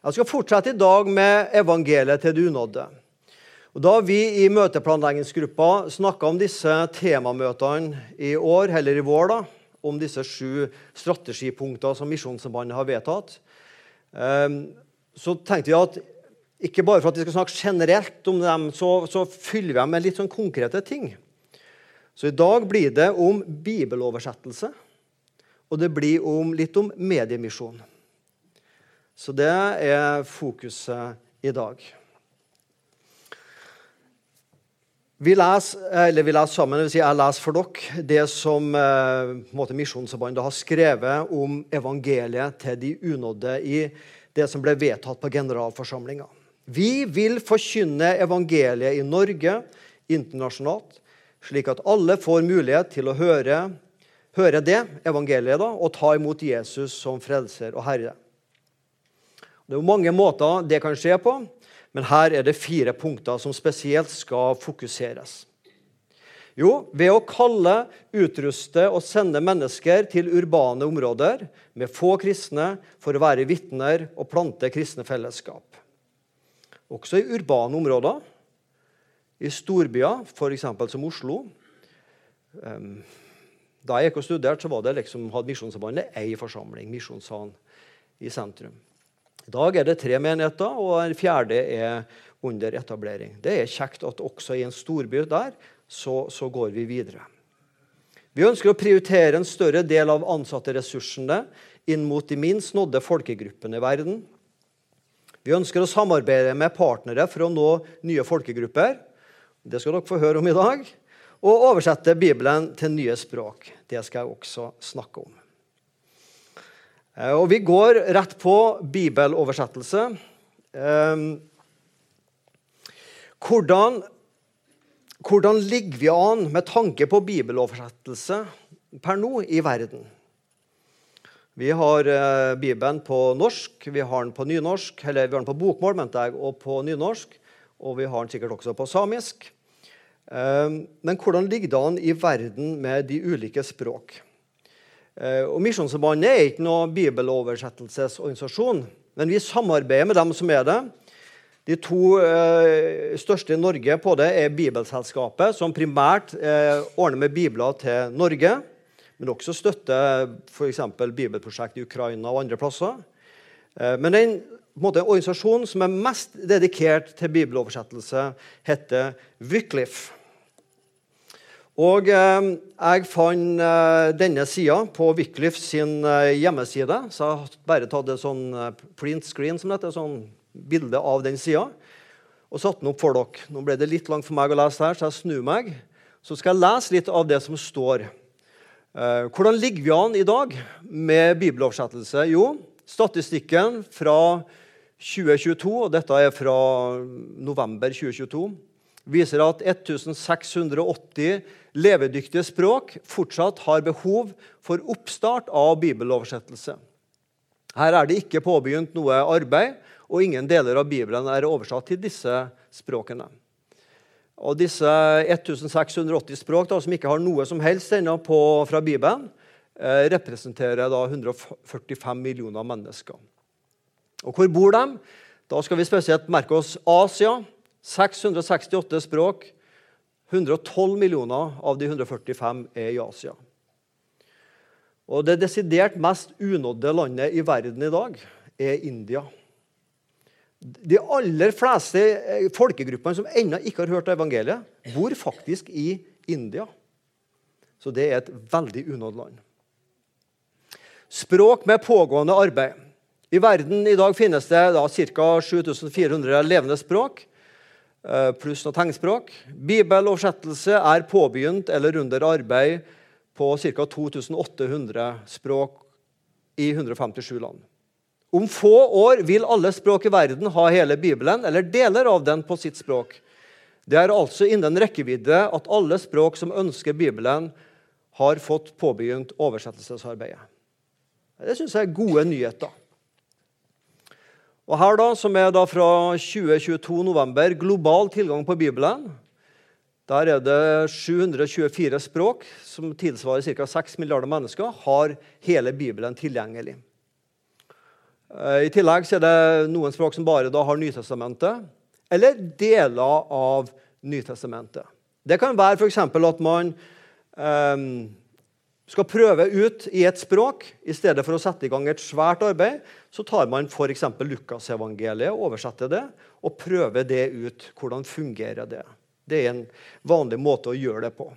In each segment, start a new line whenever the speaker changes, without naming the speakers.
Jeg skal fortsette i dag med evangeliet til det unådde. Og da vi i møteplanleggingsgruppa snakka om disse temamøtene i år, eller i vår, da, om disse sju strategipunktene som Misjonssambandet har vedtatt, ehm, så tenkte vi at ikke bare for at vi skal snakke generelt om dem, så, så fyller vi dem med litt sånn konkrete ting. Så i dag blir det om bibeloversettelse, og det blir om, litt om mediemisjon. Så det er fokuset i dag. Vi leser, vi leser sammen, si jeg leser for dere det som eh, Misjonssambandet har skrevet om evangeliet til de unådde i det som ble vedtatt på generalforsamlinga. Vi vil forkynne evangeliet i Norge internasjonalt, slik at alle får mulighet til å høre, høre det evangeliet da, og ta imot Jesus som frelser og herre. Det er mange måter det kan skje på. Men her er det fire punkter som spesielt skal fokuseres. Jo, ved å kalle, utruste og sende mennesker til urbane områder med få kristne for å være vitner og plante kristne fellesskap. Også i urbane områder, i storbyer, f.eks. som Oslo. Da jeg gikk og studerte, så var det liksom, hadde Misjonssambandet ei forsamling, Misjonssalen, i sentrum. I dag er det tre menigheter, og en fjerde er under etablering. Det er kjekt at også i en storby der så, så går vi videre. Vi ønsker å prioritere en større del av ansatteressursene inn mot de minst nådde folkegruppene i verden. Vi ønsker å samarbeide med partnere for å nå nye folkegrupper. Det skal dere få høre om i dag. Og oversette Bibelen til nye språk. Det skal jeg også snakke om. Eh, og vi går rett på bibeloversettelse. Ehm, hvordan, hvordan ligger vi an med tanke på bibeloversettelse per nå i verden? Vi har eh, Bibelen på norsk, vi har den på nynorsk, eller vi har den på bokmål mente jeg, og på nynorsk. Og vi har den sikkert også på samisk. Eh, men hvordan ligger det an i verden med de ulike språk? Eh, og Misjonssambandet er ikke noen bibeloversettelsesorganisasjon, men vi samarbeider med dem som er det. De to eh, største i Norge på det er Bibelselskapet, som primært eh, ordner med bibler til Norge, men også støtter f.eks. bibelprosjekt i Ukraina og andre plasser. Eh, men den måte, organisasjonen som er mest dedikert til bibeloversettelse, heter Wycliffe. Og eh, jeg fant eh, denne sida på Wycliffe sin eh, hjemmeside. Så jeg har bare tatt et sånn eh, print screen som dette, sånn bilde av den sida og satt den opp for dere. Nå ble det litt langt for meg å lese her, så jeg snur meg. Så skal jeg lese litt av det som står. Eh, hvordan ligger vi an i dag med bibeloversettelse? Jo, statistikken fra 2022, og dette er fra november 2022, viser at 1680 levedyktige språk fortsatt har behov for oppstart av bibeloversettelse. Her er det ikke påbegynt noe arbeid, og ingen deler av Bibelen er oversatt til disse språkene. Og Disse 1680 språk da, som ikke har noe som helst ennå fra Bibelen, eh, representerer da 145 millioner mennesker. Og hvor bor de? Da skal vi spesielt merke oss Asia. 668 språk. 112 millioner av de 145 er i Asia. Og Det desidert mest unådde landet i verden i dag er India. De aller fleste eh, folkegruppene som ennå ikke har hørt evangeliet, bor faktisk i India. Så det er et veldig unådd land. Språk med pågående arbeid. I verden i dag finnes det ca. 7400 levende språk. Eh, pluss noe tegnspråk. Bibeloversettelse er påbegynt eller under arbeid på ca. 2800 språk i 157 land. Om få år vil alle språk i verden ha hele Bibelen eller deler av den på sitt språk. Det er altså innen rekkevidde at alle språk som ønsker Bibelen, har fått påbegynt oversettelsesarbeidet. Det syns jeg er gode nyheter. Og her da, Som er da fra 2022 november, global tilgang på Bibelen. Der er det 724 språk, som tilsvarer ca. 6 milliarder mennesker, har hele Bibelen tilgjengelig. Eh, I tillegg er det noen språk som bare har Nytestamentet, eller deler av Nytestamentet. Det kan være f.eks. at man um, skal prøve ut i et språk. I stedet for å sette i gang et svært arbeid, så tar man f.eks. Lukasevangeliet, oversetter det og prøver det ut. Hvordan fungerer det? Det er en vanlig måte å gjøre det på.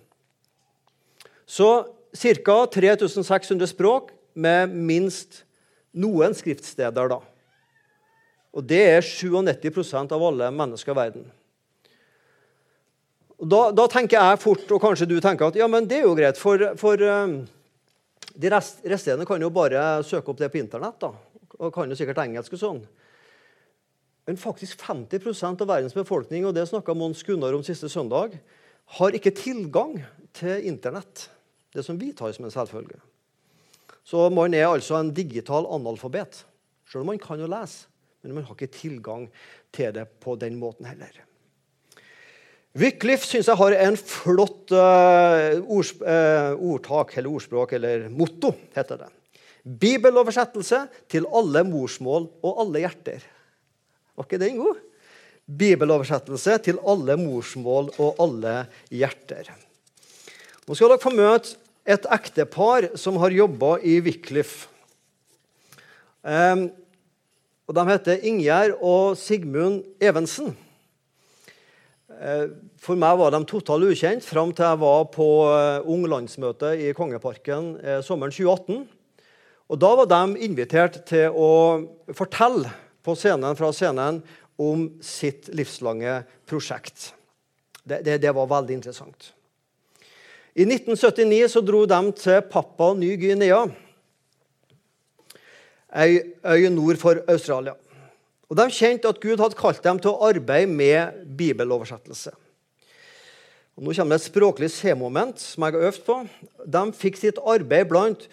Så ca. 3600 språk med minst noen skriftsteder. da. Og det er 97 av alle mennesker i verden. Da, da, tenker jeg fort, og kanskje du tenker at ja, men det er jo greit, for, for um, de rest, resterende kan jo bare søke opp det på Internett. da, og kan jo sikkert engelsk og sånn. Men faktisk 50 av verdens befolkning og det snakka Mons Gunnar om siste søndag, har ikke tilgang til Internett. Det som vi tar som en selvfølge. Så man er altså en digital analfabet. Selv om man kan jo lese, men man har ikke tilgang til det på den måten heller. Wycliffe syns jeg har en flott uh, ord, uh, ordtak, eller ordspråk, eller motto, heter det. Bibeloversettelse til alle morsmål og alle hjerter. Var ikke den god? Bibeloversettelse til alle morsmål og alle hjerter. Nå skal dere få møte et ektepar som har jobba i Wycliffe. Um, og de heter Ingjerd og Sigmund Evensen. Eh, for meg var de totalt ukjent fram til jeg var på Unglandsmøte ung landsmøte i Kongeparken eh, sommeren 2018. Og Da var de invitert til å fortelle på scenen, fra scenen om sitt livslange prosjekt. Det, det, det var veldig interessant. I 1979 så dro de til Pappa Ny-Guinea, ei øy nord for Australia. Og De kjente at Gud hadde kalt dem til å arbeide med bibeloversettelse. Og nå kommer det et språklig C-moment som jeg har øvd på. De fikk sitt arbeid blant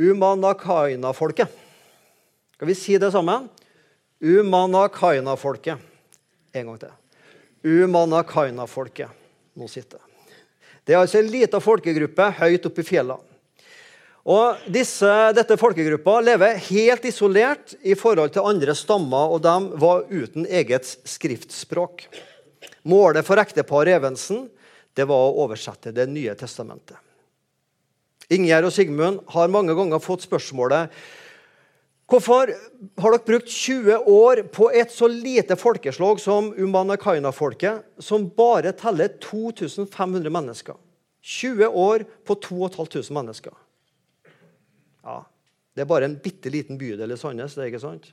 umanakaina-folket. Skal vi si det sammen? Umanakaina-folket. En gang til. Umanakaina-folket. Nå sitter det. Det er altså en liten folkegruppe høyt oppe i fjellene. Og disse, Dette folkegruppa lever helt isolert i forhold til andre stammer, og de var uten eget skriftspråk. Målet for ekteparet Evensen det var å oversette Det nye testamentet. Ingjerd og Sigmund har mange ganger fått spørsmålet Hvorfor har dere brukt 20 år på et så lite folkeslag som Umanakaina-folket, som bare teller 2500 mennesker? 20 år på 2500 mennesker. Ja, Det er bare en bitte liten bydel i Sandnes. det er ikke sant?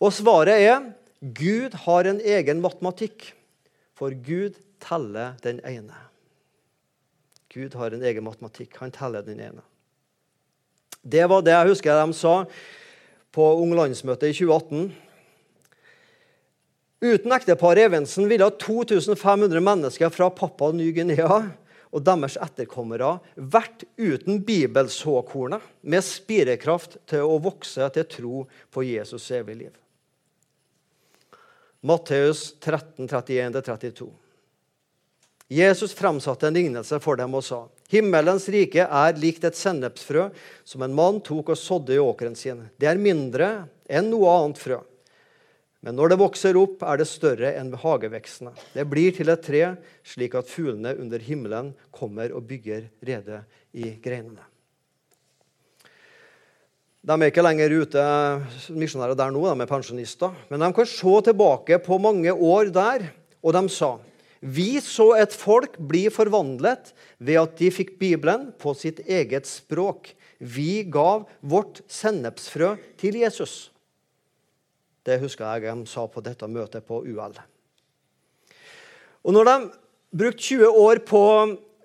Og svaret er Gud har en egen matematikk, for Gud teller den ene. Gud har en egen matematikk. Han teller den ene. Det var det jeg husker de sa på Ung landsmøte i 2018. Uten ekteparet Evensen ville 2500 mennesker fra Papua Ny-Guinea og deres etterkommere vært uten bibelsåkornet med spirekraft til å vokse til tro på Jesus evig liv. Matteus 13, 31-32. Jesus framsatte en lignelse for dem og sa.: Himmelens rike er likt et sennepsfrø som en mann tok og sådde i åkeren sin. Det er mindre enn noe annet frø. Men når det vokser opp, er det større enn hagevekstene. Det blir til et tre, slik at fuglene under himmelen kommer og bygger rede i greinene. De er ikke lenger ute misjonærer der nå, de er pensjonister. Men de kan se tilbake på mange år der, og de sa vi så et folk bli forvandlet ved at de fikk Bibelen på sitt eget språk. Vi gav vårt sennepsfrø til Jesus. Det husker jeg de sa på dette møtet på UL. Og når de brukte 20 år på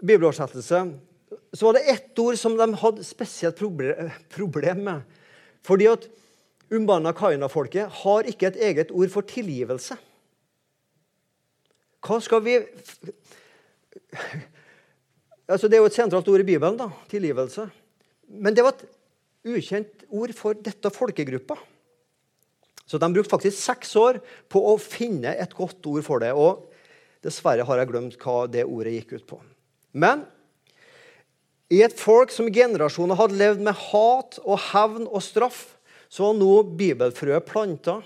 bibeloversettelse, så var det ett ord som de hadde spesielt problem med. Fordi at Umbana Kaina-folket har ikke et eget ord for tilgivelse. Hva skal vi Altså, det er jo et sentralt ord i Bibelen, da, tilgivelse. Men det var et ukjent ord for dette folkegruppa. Så de brukte faktisk seks år på å finne et godt ord for det. Og dessverre har jeg glemt hva det ordet gikk ut på. Men i et folk som i generasjoner hadde levd med hat og hevn og straff, så var nå bibelfrøet planta,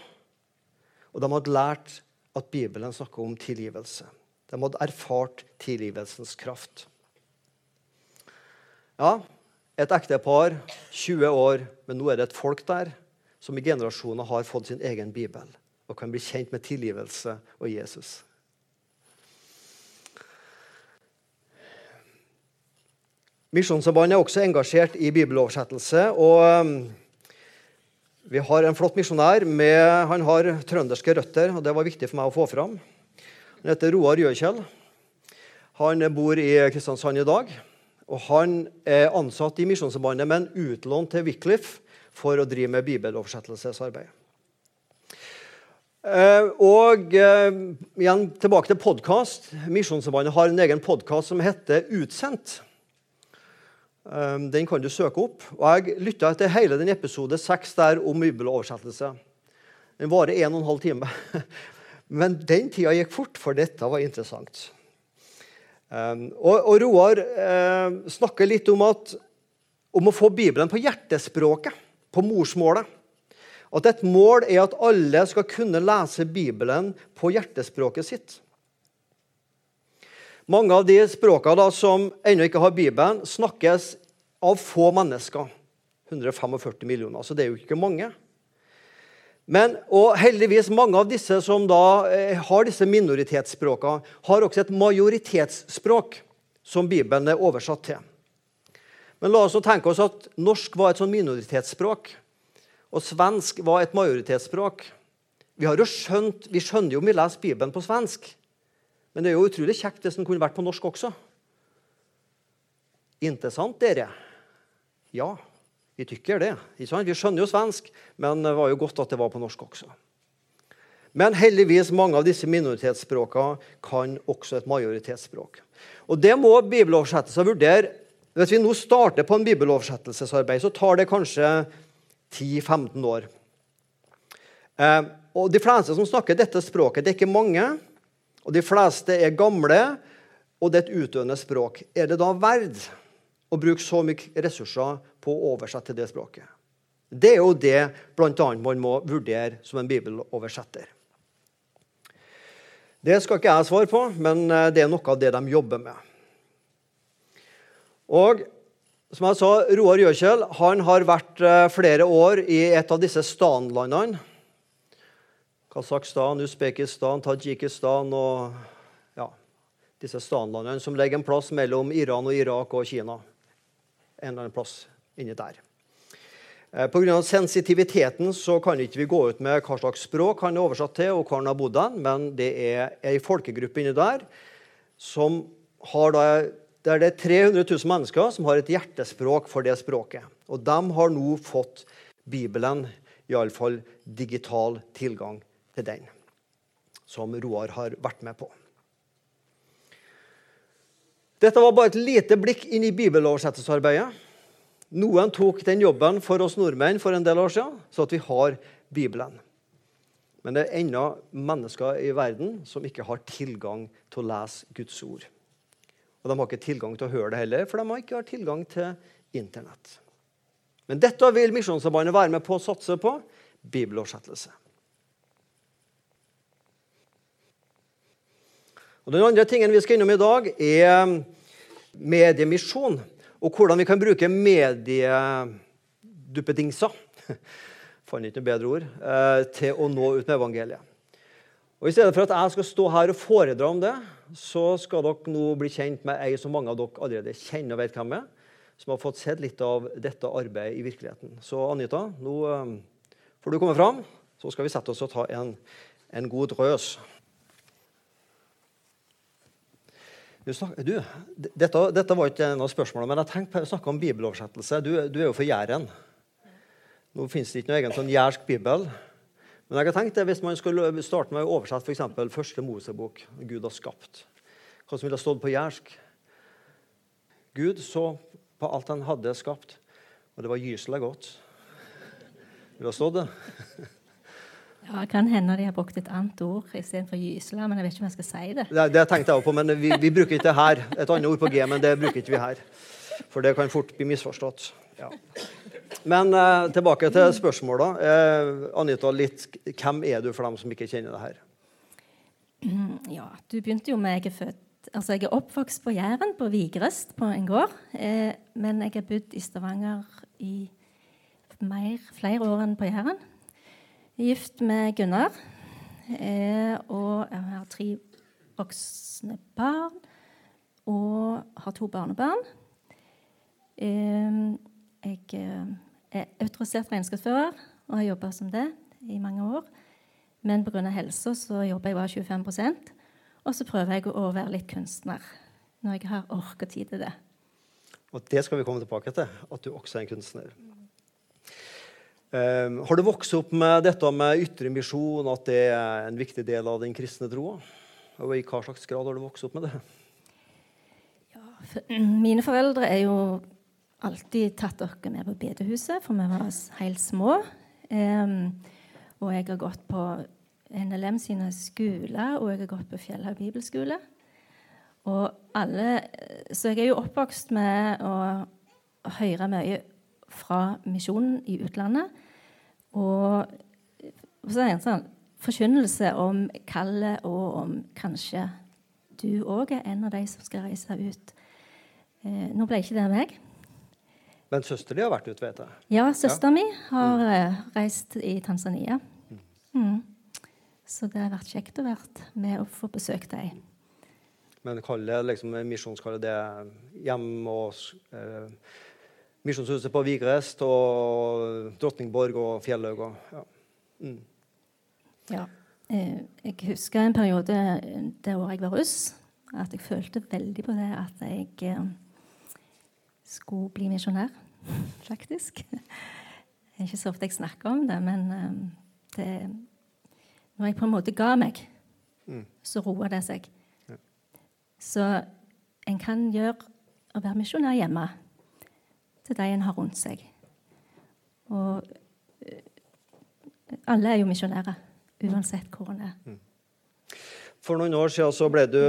og de hadde lært at Bibelen snakker om tilgivelse. De hadde erfart tilgivelsens kraft. Ja, et ektepar, 20 år, men nå er det et folk der som i generasjoner har fått sin egen bibel og kan bli kjent med tilgivelse og Jesus. Misjonssambandet er også engasjert i bibeloversettelse. og um, Vi har en flott misjonær. Med, han har trønderske røtter, og det var viktig for meg å få fram. Han heter Roar Gjøkjell. Han bor i Kristiansand i dag. og Han er ansatt i Misjonssambandet, men utlånt til Wycliffe for å drive med bibeloversettelsesarbeid. Eh, og eh, igjen tilbake til podkast. Misjonssambandet har en egen podkast som heter Utsendt. Eh, den kan du søke opp. Og Jeg lytta til hele den episode seks der om bibeloversettelse. Den varer en og en halv time. Men den tida gikk fort, for dette var interessant. Og, og Roar snakker litt om, at, om å få Bibelen på hjertespråket på morsmålet. At et mål er at alle skal kunne lese Bibelen på hjertespråket sitt. Mange av de språkene som ennå ikke har Bibelen, snakkes av få mennesker. 145 millioner, så det er jo ikke mange. Men, og heldigvis, mange av disse som da eh, har disse minoritetsspråkene, har også et majoritetsspråk som Bibelen er oversatt til. Men la oss tenke oss at norsk var et sånn minoritetsspråk, og svensk var et majoritetsspråk. Vi, har jo skjønt, vi skjønner jo om vi leser Bibelen på svensk, men det er jo utrolig kjekt hvis den kunne vært på norsk også. Interessant, sant, dere? Ja, vi tykker det. Vi skjønner jo svensk, men det var jo godt at det var på norsk også. Men heldigvis mange av disse minoritetsspråkene kan også et majoritetsspråk. Og Det må bibeloversettelser vurdere hvis vi nå starter på en bibeloversettelsesarbeid, så tar det kanskje 10-15 år. Eh, og De fleste som snakker dette språket, det er ikke mange. Og De fleste er gamle, og det er et utdøende språk. Er det da verdt å bruke så mye ressurser på å oversette det språket? Det er jo det blant annet man må vurdere som en bibeloversetter. Det skal ikke jeg svare på, men eh, det er noe av det de jobber med. Og som jeg sa, Roar Gjøkjell han har vært eh, flere år i et av disse stanlandene. Kasakhstan, Usbekistan, Tadsjikistan og ja, disse stanlandene som legger en plass mellom Iran og Irak og Kina. En eller annen plass inni der. Eh, Pga. sensitiviteten så kan ikke vi gå ut med hva slags språk han er oversatt til, og hvor han har bodd, men det er ei folkegruppe inni der som har da der det er 300 000 mennesker som har et hjertespråk for det språket. Og de har nå fått Bibelen, iallfall digital tilgang til den, som Roar har vært med på. Dette var bare et lite blikk inn i bibeloversettelsesarbeidet. Noen tok den jobben for oss nordmenn for en del år siden, så at vi har Bibelen. Men det er ennå mennesker i verden som ikke har tilgang til å lese Guds ord. Og de har ikke tilgang til å høre det heller, for de har ikke tilgang til Internett. Men dette vil Misjonssambandet være med på å satse på bibeloversettelse. Og Den andre tingen vi skal innom i dag, er mediemisjon. Og hvordan vi kan bruke medieduppedingser fant ikke noe bedre ord, eh, til å nå ut med evangeliet. Og I stedet for at jeg skal stå her og foredra om det, så skal dere nå bli kjent med ei som mange av dere allerede kjenner og vet hvem er, som har fått sett litt av dette arbeidet i virkeligheten. Så Anita, nå um, får du komme fram, så skal vi sette oss og ta en, en god drøs. Du, dette, dette, var ikke en av spørsmålene, men jeg tenkte å snakke om bibeloversettelse. Du, du er jo for Jæren. Nå fins det ikke noe egen sånn jærsk bibel. Men jeg har tenkt det, hvis man skulle starte med å oversette f.eks. første Mosebok, Gud har skapt, hva som ville stått på jærsk Gud så på alt han hadde skapt, og det var gyselig godt. Ville det stått det?
Ja, det kan hende de har brukt et annet ord istedenfor gysla, men jeg vet ikke om jeg skal si det.
Det, det tenkte jeg også på, men vi, vi, bruker ikke det her. Et annet ord på G, men det bruker ikke vi her. For det kan fort bli misforstått. Ja. Men eh, tilbake til spørsmålet. Eh, Anita, litt, hvem er du for dem som ikke kjenner det her?
Ja, du begynte jo med jeg er født Altså, jeg er oppvokst på Jæren, på Vigrest, på en gård. Eh, men jeg har bodd i Stavanger i mer, flere år enn på Jæren. Gift med Gunnar. Eh, og jeg har tre voksne barn. Og har to barnebarn. Eh, jeg eh, er autorisert regnskapsfører og har jobba som det i mange år. Men pga. helsa så jobber jeg bare 25% Og så prøver jeg å være litt kunstner når jeg har ork og tid til det.
Og det skal vi komme tilbake til, at du også er en kunstner. Um, har du vokst opp med dette med ytre misjon, at det er en viktig del av den kristne troa? Og i hva slags grad har du vokst opp med det?
Ja, for, mine foreldre er jo alltid tatt dere med på bedehuset, for vi var helt små. Um, og jeg har gått på NLM sine skoler, og jeg har gått på Fjellhaug bibelskole. Og alle, så jeg er jo oppvokst med å høre mye fra misjonen i utlandet. Og så er det en sånn forkynnelse om kallet, og om kanskje du òg er en av de som skal reise ut. Eh, nå ble ikke det meg.
Men søster di har vært ute, vet jeg?
Ja, søsteren ja. mi har mm. reist i Tanzania. Mm. mm. Så det har vært kjekt å være med og få besøkt dem.
Men kallet, liksom, misjonskallet, det er hjem og eh, Misjonshuset på Vigrest og Drottningborg og Fjellhaug ja. Mm.
ja. Eh, jeg husker en periode det året jeg var russ, at jeg følte veldig på det at jeg eh, skulle bli misjonær, faktisk. Det er ikke så ofte jeg snakker om det, men eh, det, når jeg på en måte ga meg, mm. så roer det seg. Så en kan gjøre å være misjonær hjemme til de en har rundt seg. Og eh, alle er jo misjonærer, uansett hvor en er. Mm.
For noen år siden så ble du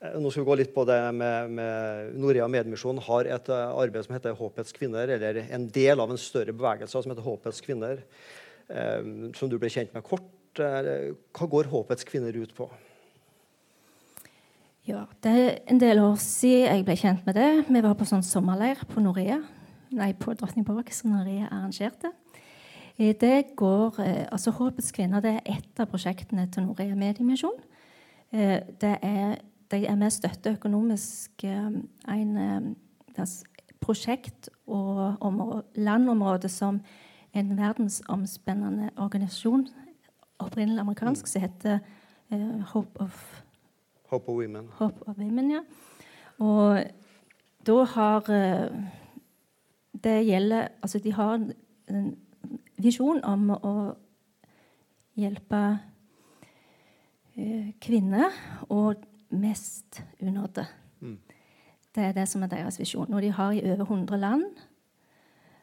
Eh, nå skal vi gå litt på det med, med Norea Medmisjon har et eh, arbeid som heter Håpets kvinner, eller en del av en større bevegelse som heter Håpets kvinner, eh, som du ble kjent med kort. Hva går Håpets kvinner ut på?
Ja, Det er en del år siden jeg ble kjent med det. Vi var på sånn sommerleir på Norea. Nei, på Drottningborg, som Norea arrangerte. Det går, altså Håpets kvinner det er ett av prosjektene til Norea Mediemisjon. Det er de er med støtte økonomisk eh, en eh, prosjekt og landområde som en verdensomspennende organisasjon, opprinnelig amerikansk, som heter Hope of
Hope of Women.
Hope of Women, ja. Og da har Det gjelder Altså, de har en, en visjon om å hjelpe kvinner og mest unådde. Mm. Det er det som er deres visjon. Og de har i over 100 land.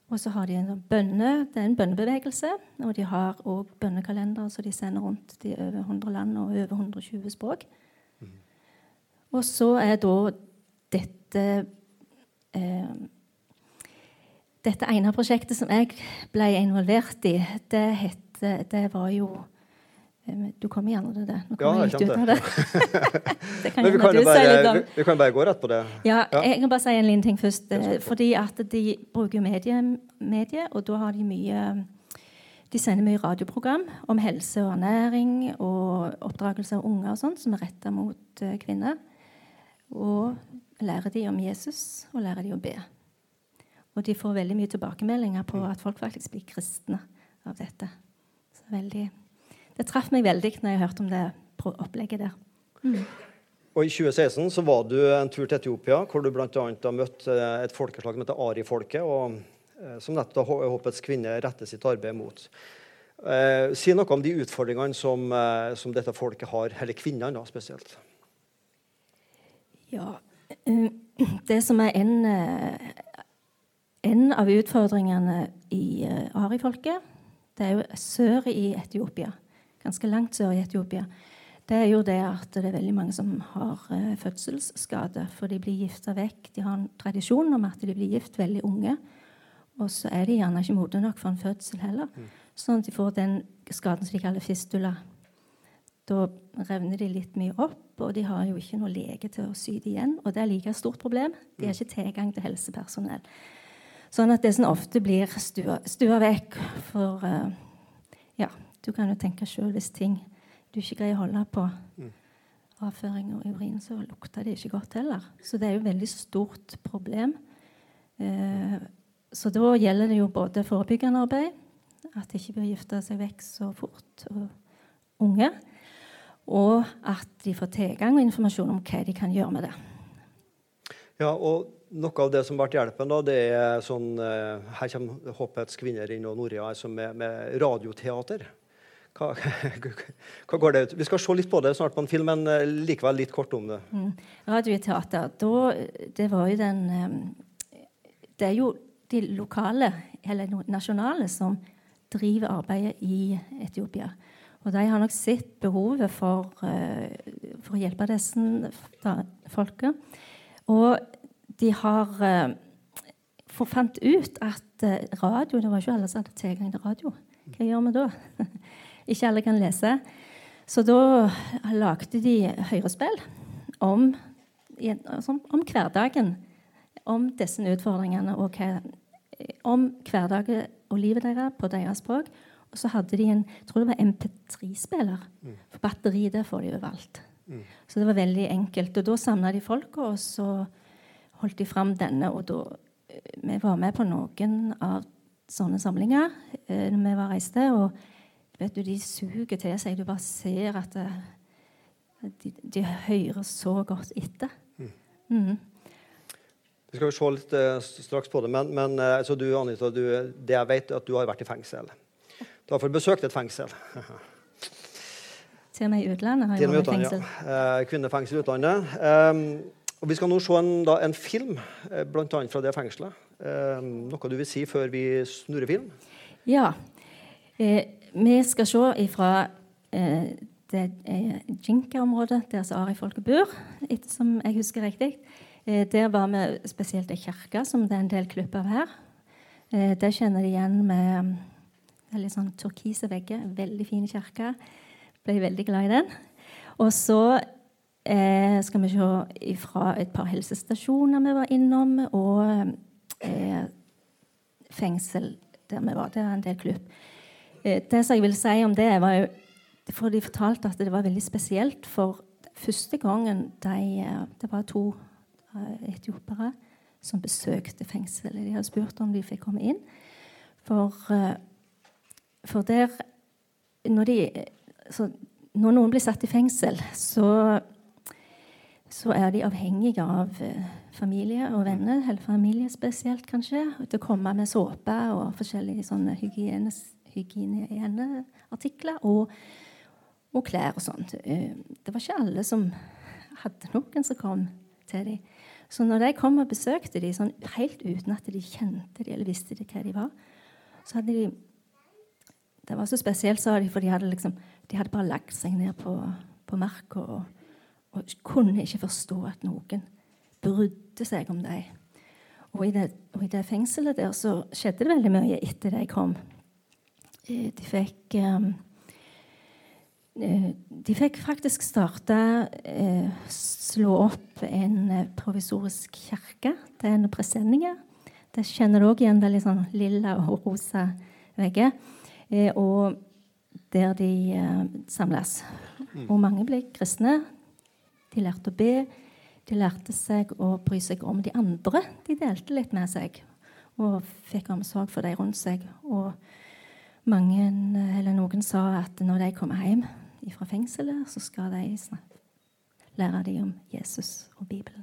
Og så har de en bønne, det er en bønnebevegelse. Og de har òg bønnekalendere så de sender rundt til over 100 land og over 120 språk. Mm. Og så er da dette eh, Dette ene prosjektet som jeg ble involvert i, det, het, det var jo du kommer gjerne til det. Nå kommer
ja,
jeg litt ut av det.
det kan vi, kan jo bare, si litt vi kan bare gå rett på det.
Ja, ja. Jeg kan bare si en liten ting først. Fordi at de bruker medie, medie, og da har de mye De sender mye radioprogram om helse og ernæring og oppdragelse av unger og sånt, som er retta mot uh, kvinner. Og lærer de om Jesus, og lærer de å be. Og de får veldig mye tilbakemeldinger på at folk faktisk blir kristne av dette. Så veldig det traff meg veldig når jeg hørte om det opplegget der. Mm.
Og I 2016 så var du en tur til Etiopia, hvor du bl.a. har møtt eh, et folkeslag som heter Ari-folket, og som nettopp Håpets kvinne retter sitt arbeid mot. Eh, si noe om de utfordringene som, eh, som dette folket har, eller kvinnene spesielt.
Ja, eh, det som er en, en av utfordringene i Ari-folket, det er jo sør i Etiopia ganske langt sør i Etiopia, det er jo det at det er veldig mange som har uh, fødselsskade. For de blir gifta vekk. De har en tradisjon om at de blir gift veldig unge. Og så er de gjerne ikke modne nok for en fødsel heller. Sånn at de får den skaden som de kaller fistula. Da revner de litt mye opp, og de har jo ikke noe lege til å sy det igjen. Og det er like stort problem. De har ikke tilgang til helsepersonell. Sånn at det som ofte blir stua, vekk for uh, Ja, du kan jo tenke sjøl hvis ting du ikke greier å holde på avføring og urin, så lukter det ikke godt heller. Så det er jo et veldig stort problem. Uh, så da gjelder det jo både forebyggende arbeid, at de ikke bør gifte seg vekk så fort og unge, og at de får tilgang og informasjon om hva de kan gjøre med det.
Ja, og noe av det som ble hjelpen, da, det er sånn eh, Her kommer Håpets kvinner inn og Noria altså med, med radioteater. Hva, hva, går det ut? Vi skal se litt på det snart på en film, men eh, likevel litt kort om det.
Mm. Radioteater, da, det var jo den eh, Det er jo de lokale, eller nasjonale, som driver arbeidet i Etiopia. Og de har nok sett behovet for, for å hjelpe disse folka. Og de har uh, fant ut at uh, radio Det var ikke alle som hadde tilgang til radio. Hva gjør vi da? ikke alle kan lese. Så da lagde de høyrespill om, altså, om hverdagen. Om disse utfordringene og hva, om hverdagen og livet deres på deres språk. Og så hadde de en tror det var MP3-spiller. Mm. For batteri det får de overalt. Mm. Så det var veldig enkelt. Og da samla de folka, og så holdt de fram denne. Og da eh, Vi var med på noen av sånne samlinger eh, når vi var reiste. Og vet du, de suger til seg. Du bare ser at det, eh, de, de, hører så godt etter. Mm. Mm.
Vi skal jo se litt eh, straks på det, men, men eh, altså du, Anita, du, det jeg vet, er at du har vært i fengsel. Du har fått besøkt et fengsel.
Til og med i utlandet har jeg vært i fengsel.
Ja. Kvinnefengsel i utlandet. Um, og Vi skal nå se en, da, en film, eh, bl.a. fra det fengselet. Eh, noe du vil si før vi snurrer film?
Ja. Eh, vi skal se ifra eh, det eh, Jinka-området, der som Ari-folket bor, som jeg husker riktig. Eh, der var vi spesielt ei kirke, som det er en del klipp av her. Det kjenner de igjen med litt sånn turkise vegger. Veldig fin kirke. Ble veldig glad i den. Og så eh, skal vi se fra et par helsestasjoner vi var innom, og eh, fengsel der vi var. Det var en del klubb. Eh, det som jeg vil si om det, var jo For de fortalte at det var veldig spesielt. For første gangen de eh, Det var to eh, etiopere som besøkte fengselet. De hadde spurt om de fikk komme inn. For, eh, for der når, de, når noen blir satt i fengsel, så så er de avhengige av eh, familie og venner, eller familie spesielt, kanskje, til å komme med såpe og forskjellige sånne hygieneartikler. Og, og, klær og sånt. Eh, det var ikke alle som hadde noen som kom til dem. Så når de kom og besøkte dem sånn, helt uten at de kjente dem eller visste de hva de var, så hadde de Det var så spesielt, sa de, for de hadde, liksom, de hadde bare lagt seg ned på, på marka og og kunne ikke forstå at noen brydde seg om dem. Og i, det, og i det fengselet der så skjedde det veldig mye etter de kom. Eh, de fikk um, De fikk faktisk starte Slå opp en provisorisk kirke. Det er en presenninger. Det kjenner du òg igjen. Veldig sånn lilla og rosa vegger. Og der de samles. Mm. Og mange ble kristne. De lærte å be. De lærte seg å bry seg om de andre. De delte litt med seg og fikk omsorg for de rundt seg. Og mange, eller noen sa at når de kommer hjem fra fengselet, så skal de lære dem om Jesus og Bibelen.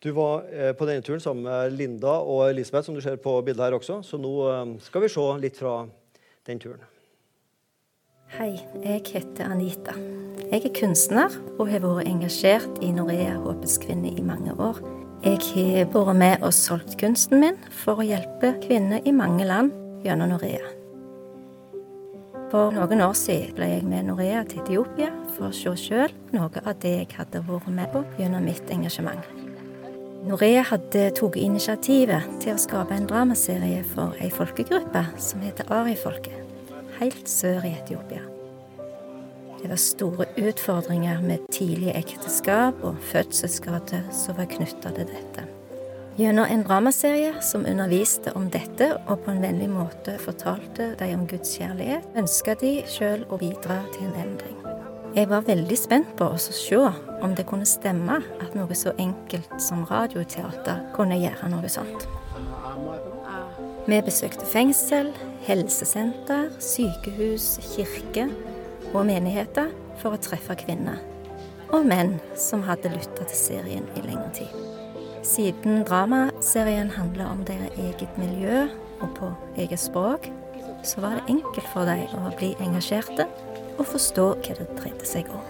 Du var eh, på denne turen sammen med Linda og Elisabeth, som du ser på bildet her også. Så nå eh, skal vi se litt fra den turen.
Hei, jeg heter Anita. Jeg er kunstner og har vært engasjert i Norea Håpets kvinne i mange år. Jeg har vært med og solgt kunsten min for å hjelpe kvinner i mange land gjennom Norea. For noen år siden ble jeg med Norea til Etiopia for å se sjøl noe av det jeg hadde vært med på gjennom mitt engasjement. Norea hadde tatt initiativet til å skape en dramaserie for ei folkegruppe som heter Arifolket, helt sør i Etiopia. Det var store utfordringer med tidlig ekteskap og fødselsskade som var knytta til dette. Gjennom en dramaserie som underviste om dette og på en vennlig måte fortalte de om Guds kjærlighet, ønska de sjøl å bidra til en endring. Jeg var veldig spent på å se om det kunne stemme at noe så enkelt som radioteater kunne gjøre noe sånt. Vi besøkte fengsel, helsesenter, sykehus, kirke og menigheter for å treffe kvinner. Og menn som hadde lytta til serien i lengre tid. Siden dramaserien handler om deres eget miljø og på eget språk, så var det enkelt for dem å bli engasjerte og forstå hva det dreide seg om.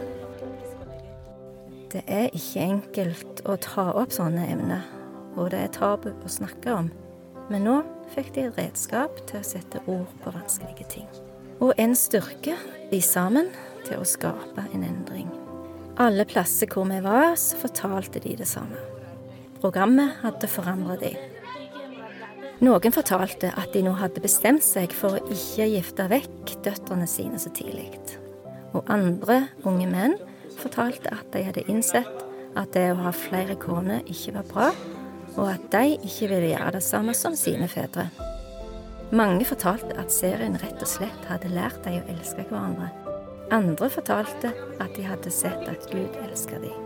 Det er ikke enkelt å ta opp sånne emner, og det er tabu å snakke om. Men nå fikk de et redskap til å sette ord på vanskelige ting. Og en styrke de sammen til å skape en endring. Alle plasser hvor vi var, så fortalte de det samme. Programmet hadde forandret dem. Noen fortalte at de nå hadde bestemt seg for å ikke gifte vekk døtrene sine så tidlig. Og andre unge menn fortalte at de hadde innsett at det å ha flere koner ikke var bra, og at de ikke ville gjøre det samme som sine fedre. Mange fortalte at serien rett og slett hadde lært dem å elske hverandre. Andre fortalte at de hadde sett at Gud elsket dem.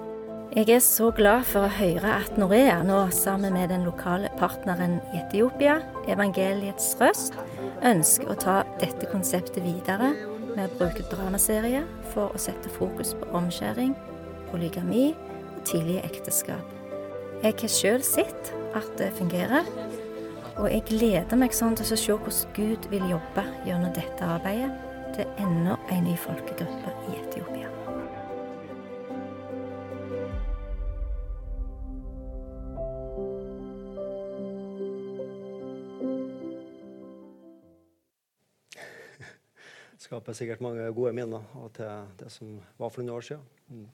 Jeg er så glad for å høre at Norea nå, sammen med den lokale partneren i Etiopia, Evangeliets røst, ønsker å ta dette konseptet videre med å bruke dramaserier for å sette fokus på omskjæring, polygami og tidlige ekteskap. Jeg har sjøl sett at det fungerer, og jeg gleder meg sånn til å se hvordan Gud vil jobbe gjennom dette arbeidet til enda en ny folkegruppe i Etiopia.
Det skaper sikkert mange gode minner til det som var for noen år siden.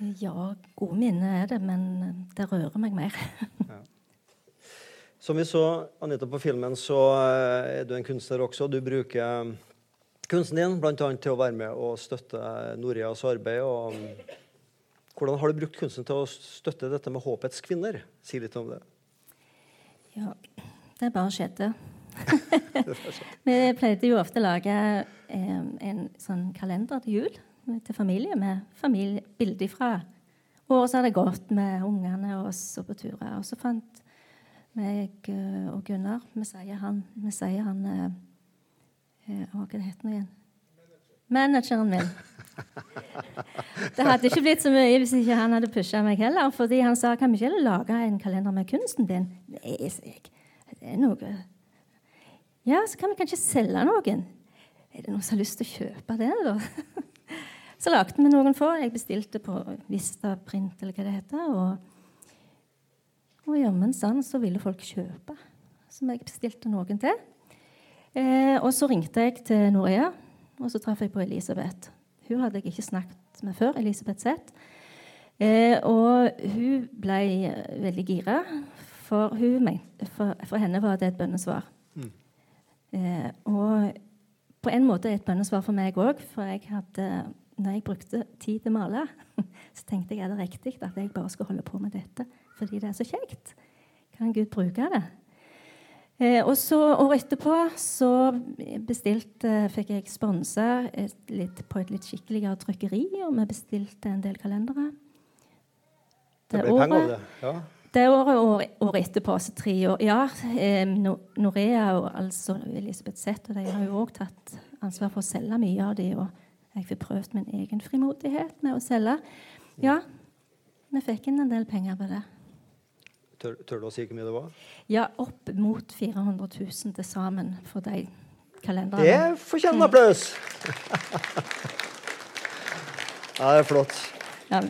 Ja, gode minner er det, men det rører meg mer. ja.
Som vi så Anita, på filmen, så eh, er du en kunstner også. Du bruker kunsten din bl.a. til å være med og støtte Norias arbeid. Og hvordan har du brukt kunsten til å støtte dette med Håpets kvinner? Si litt om det.
Ja, det bare skjedde. vi pleide jo ofte å lage eh, en sånn kalender til jul til familie med familie, bilder fra året som hadde gått med ungene og oss og på turer. Og så fant meg eh, og Gunnar sier han, sier han eh, eh Hva heter han igjen? Manageren min. Det hadde ikke blitt så mye hvis ikke han hadde pusha meg heller. Fordi han sa kan vi ikke lage en kalender med kunsten din. Nei, jeg. Det er noe ja, så kan vi kanskje selge noen. Er det noen som har lyst til å kjøpe det, da? så lagde vi noen få. Jeg bestilte på Vista Print, eller hva det heter. Og, og jammen sann så ville folk kjøpe. Som jeg bestilte noen til. Eh, og så ringte jeg til Norea, og så traff jeg på Elisabeth. Hun hadde jeg ikke snakket med før. Elisabeth Zeth. Eh, og hun ble veldig gira, for, for, for henne var det et bønnesvar. Mm. Eh, og på en måte et bønnesvar for meg òg, for jeg hadde, når jeg brukte tid til å male, så tenkte jeg er det riktig at jeg bare skal holde på med dette fordi det er så kjekt. Kan Gud bruke det? Eh, og så Året etterpå så bestilte, fikk jeg sponsa på et litt skikkeligere trykkeri, og vi bestilte en del kalendere.
Det, det ble året, penger av det? ja.
Det året og året etterpå, altså tre år Ja, eh, Norea og altså Elisabeth Zeth og de har jo òg tatt ansvar for å selge mye av de, og jeg fikk prøvd min egen frimodighet med å selge. Ja, vi fikk inn en del penger på det.
Tør, tør, du å si hvor mye det var?
Ja, opp mot 400 000 til sammen for de kalenderne.
Det fortjener applaus! ja, det er flott.
Ja,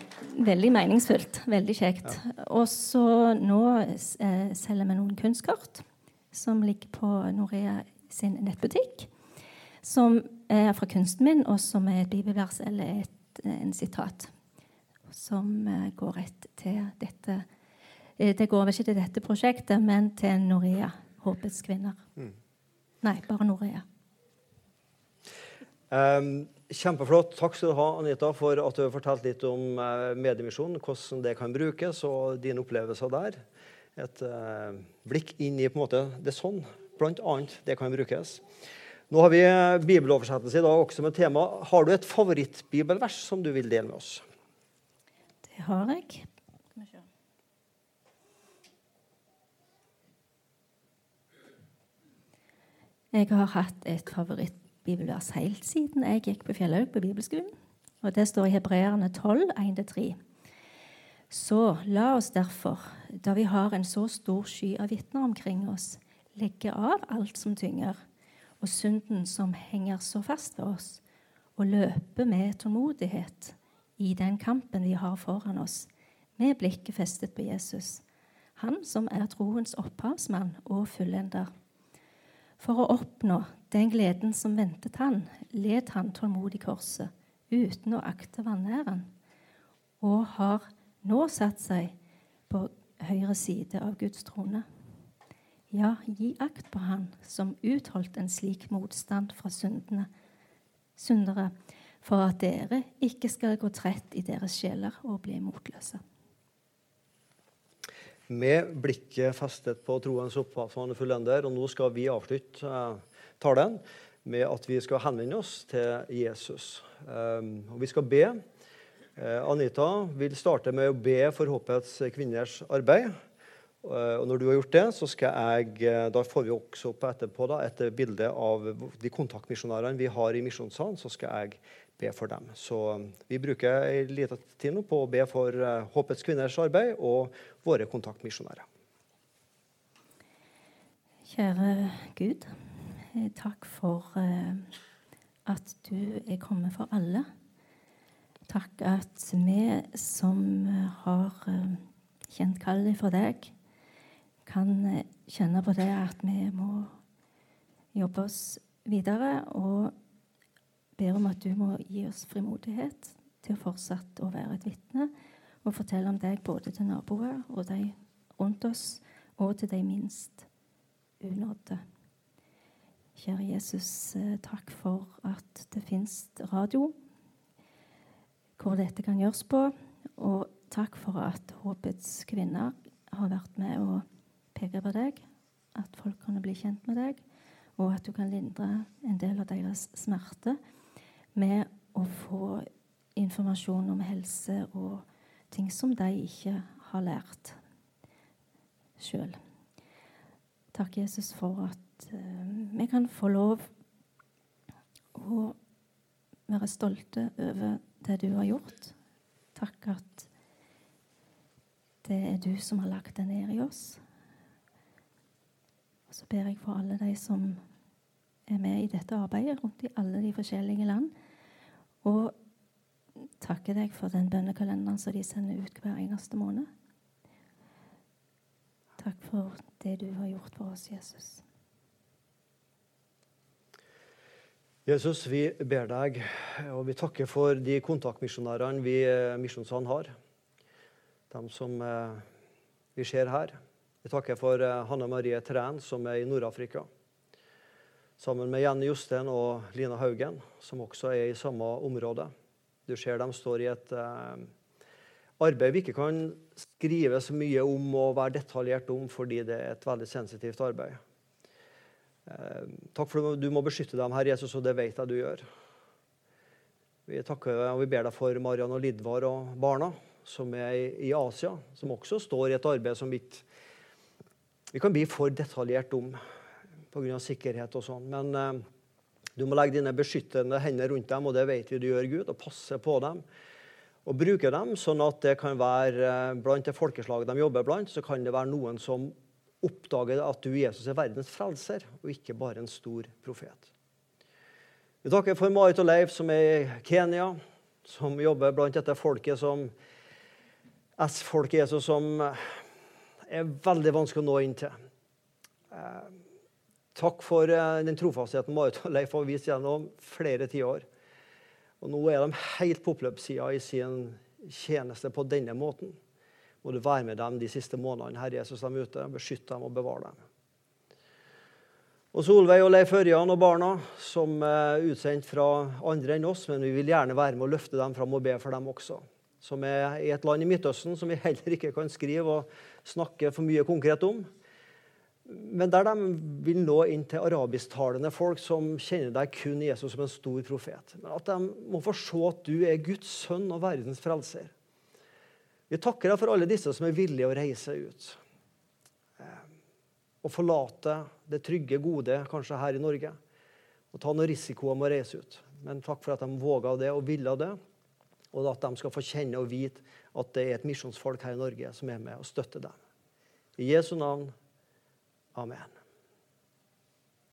veldig meningsfullt. Veldig kjekt. Ja. Og så nå eh, selger vi noen kunstkort som ligger på Norea sin nettbutikk. Som er fra kunsten min, og som er et bibelvers eller et, en sitat. Som eh, går rett til dette Eh, det går vel ikke til dette prosjektet, men til Norea. Håpets kvinner. Mm. Nei, bare Norea.
Um, kjempeflott. Takk skal du ha, Anita, for at du har fortalt litt om uh, mediemisjonen, hvordan det kan brukes, og dine opplevelser der. Et uh, blikk inn i på en måte, det sånn, blant annet, det kan brukes. Nå har vi bibeloversettelse i dag også med tema. Har du et favorittbibelvers som du vil dele med oss?
Det har jeg. Jeg har hatt et favorittbibelvers helt siden jeg gikk på Fjellhaug på bibelskolen. Og det står i Hebreerne 12, 1-3. Så la oss derfor, da vi har en så stor sky av vitner omkring oss, legge av alt som tynger, og synden som henger så fast ved oss, og løpe med tålmodighet i den kampen vi har foran oss, med blikket festet på Jesus, han som er troens opphavsmann og fullender. For å oppnå den gleden som ventet han, led han tålmodig korset uten å akte vanæren, og har nå satt seg på høyre side av Guds trone. Ja, gi akt på han som utholdt en slik motstand fra syndene, syndere, for at dere ikke skal gå trett i deres sjeler og bli motløse
med blikket festet på troens opphavsmann fullender. Og nå skal vi avslutte eh, talen med at vi skal henvende oss til Jesus. Um, og vi skal be. Eh, Anita vil starte med å be for Håpets kvinners arbeid. Uh, og når du har gjort det, så skal jeg, da får vi også opp etterpå da, et bilde av de kontaktmisjonærene vi har i misjonssalen. Så skal jeg be for dem. Så um, vi bruker en liten tid nå på å be for Håpets kvinners arbeid og våre kontaktmisjonærer.
Kjære Gud, eh, takk for at du er kommet for alle. Takk at vi som har kjent kallet for deg, kan kjenne på det at vi må jobbe oss videre og ber om at du må gi oss frimodighet til å fortsette å være et vitne og fortelle om deg både til naboer og de rundt oss, og til de minst unådde. Kjære Jesus, eh, takk for at det fins radio hvor dette kan gjøres på. Og takk for at Håpets kvinner har vært med å peke på deg, at folk kan bli kjent med deg, og at du kan lindre en del av deres smerte med å få informasjon om helse og ting som de ikke har lært sjøl. Takk, Jesus, for at uh, vi kan få lov å være stolte over det du har gjort. Takk at det er du som har lagt det ned i oss. Og så ber jeg for alle de som er med i dette arbeidet rundt i alle de forskjellige land. Og takker deg for den bønnekalenderen som de sender ut hver eneste måned. Takk for det du har gjort for oss, Jesus.
Jesus, vi ber deg, og vi takker for de kontaktmisjonærene vi misjonsene misjonssalen har. De som eh, vi ser her. Vi takker for eh, Hanne Marie Træn, som er i Nord-Afrika sammen med Jenny Jostein og Lina Haugen, som også er i samme område. Du ser de står i et eh, arbeid vi ikke kan skrive så mye om og være detaljert om, fordi det er et veldig sensitivt arbeid. Eh, takk for at du må beskytte dem, her, Jesus, og det vet jeg du gjør. Vi takker og vi ber deg for Marian og Lidvar og barna som er i, i Asia, som også står i et arbeid som vi, vi kan bli for detaljert om pga. sikkerhet og sånn. Men eh, du må legge dine beskyttende hender rundt dem, og det vet vi du gjør, Gud, og passe på dem. Og bruke dem sånn at det kan være eh, blant det folkeslaget de jobber blant, så kan det være noen som oppdager at du Jesus er verdens frelser, og ikke bare en stor profet. Vi takker for Marit og Leif, som er i Kenya, som jobber blant dette folket som S-folket Jesus, som er veldig vanskelig å nå inn til. Eh, Takk for eh, den trofastheten Marit og Leif har vist gjennom flere tiår. Og nå er de helt på oppløpssida i sin tjeneste på denne måten. må du være med dem de siste månedene. Herre Jesus, er ute. Beskytte dem og bevare dem. Og Solveig og Leif Ørjan og barna, som er utsendt fra andre enn oss, men vi vil gjerne være med å løfte dem fram og be for dem også. Som er i et land i Midtøsten som vi heller ikke kan skrive og snakke for mye konkret om. Men der de vil nå inn til arabisktalende folk som kjenner deg kun Jesus som en stor profet. Men at de må få se at du er Guds sønn og verdens frelser. Vi takker deg for alle disse som er villige å reise ut. Eh, og forlate det trygge, gode, kanskje her i Norge. Og ta noe risiko om å reise ut. Men takk for at de våga det og ville det. Og at de skal få kjenne og vite at det er et misjonsfolk her i Norge som er med og støtter dem. I Jesu navn. Amen.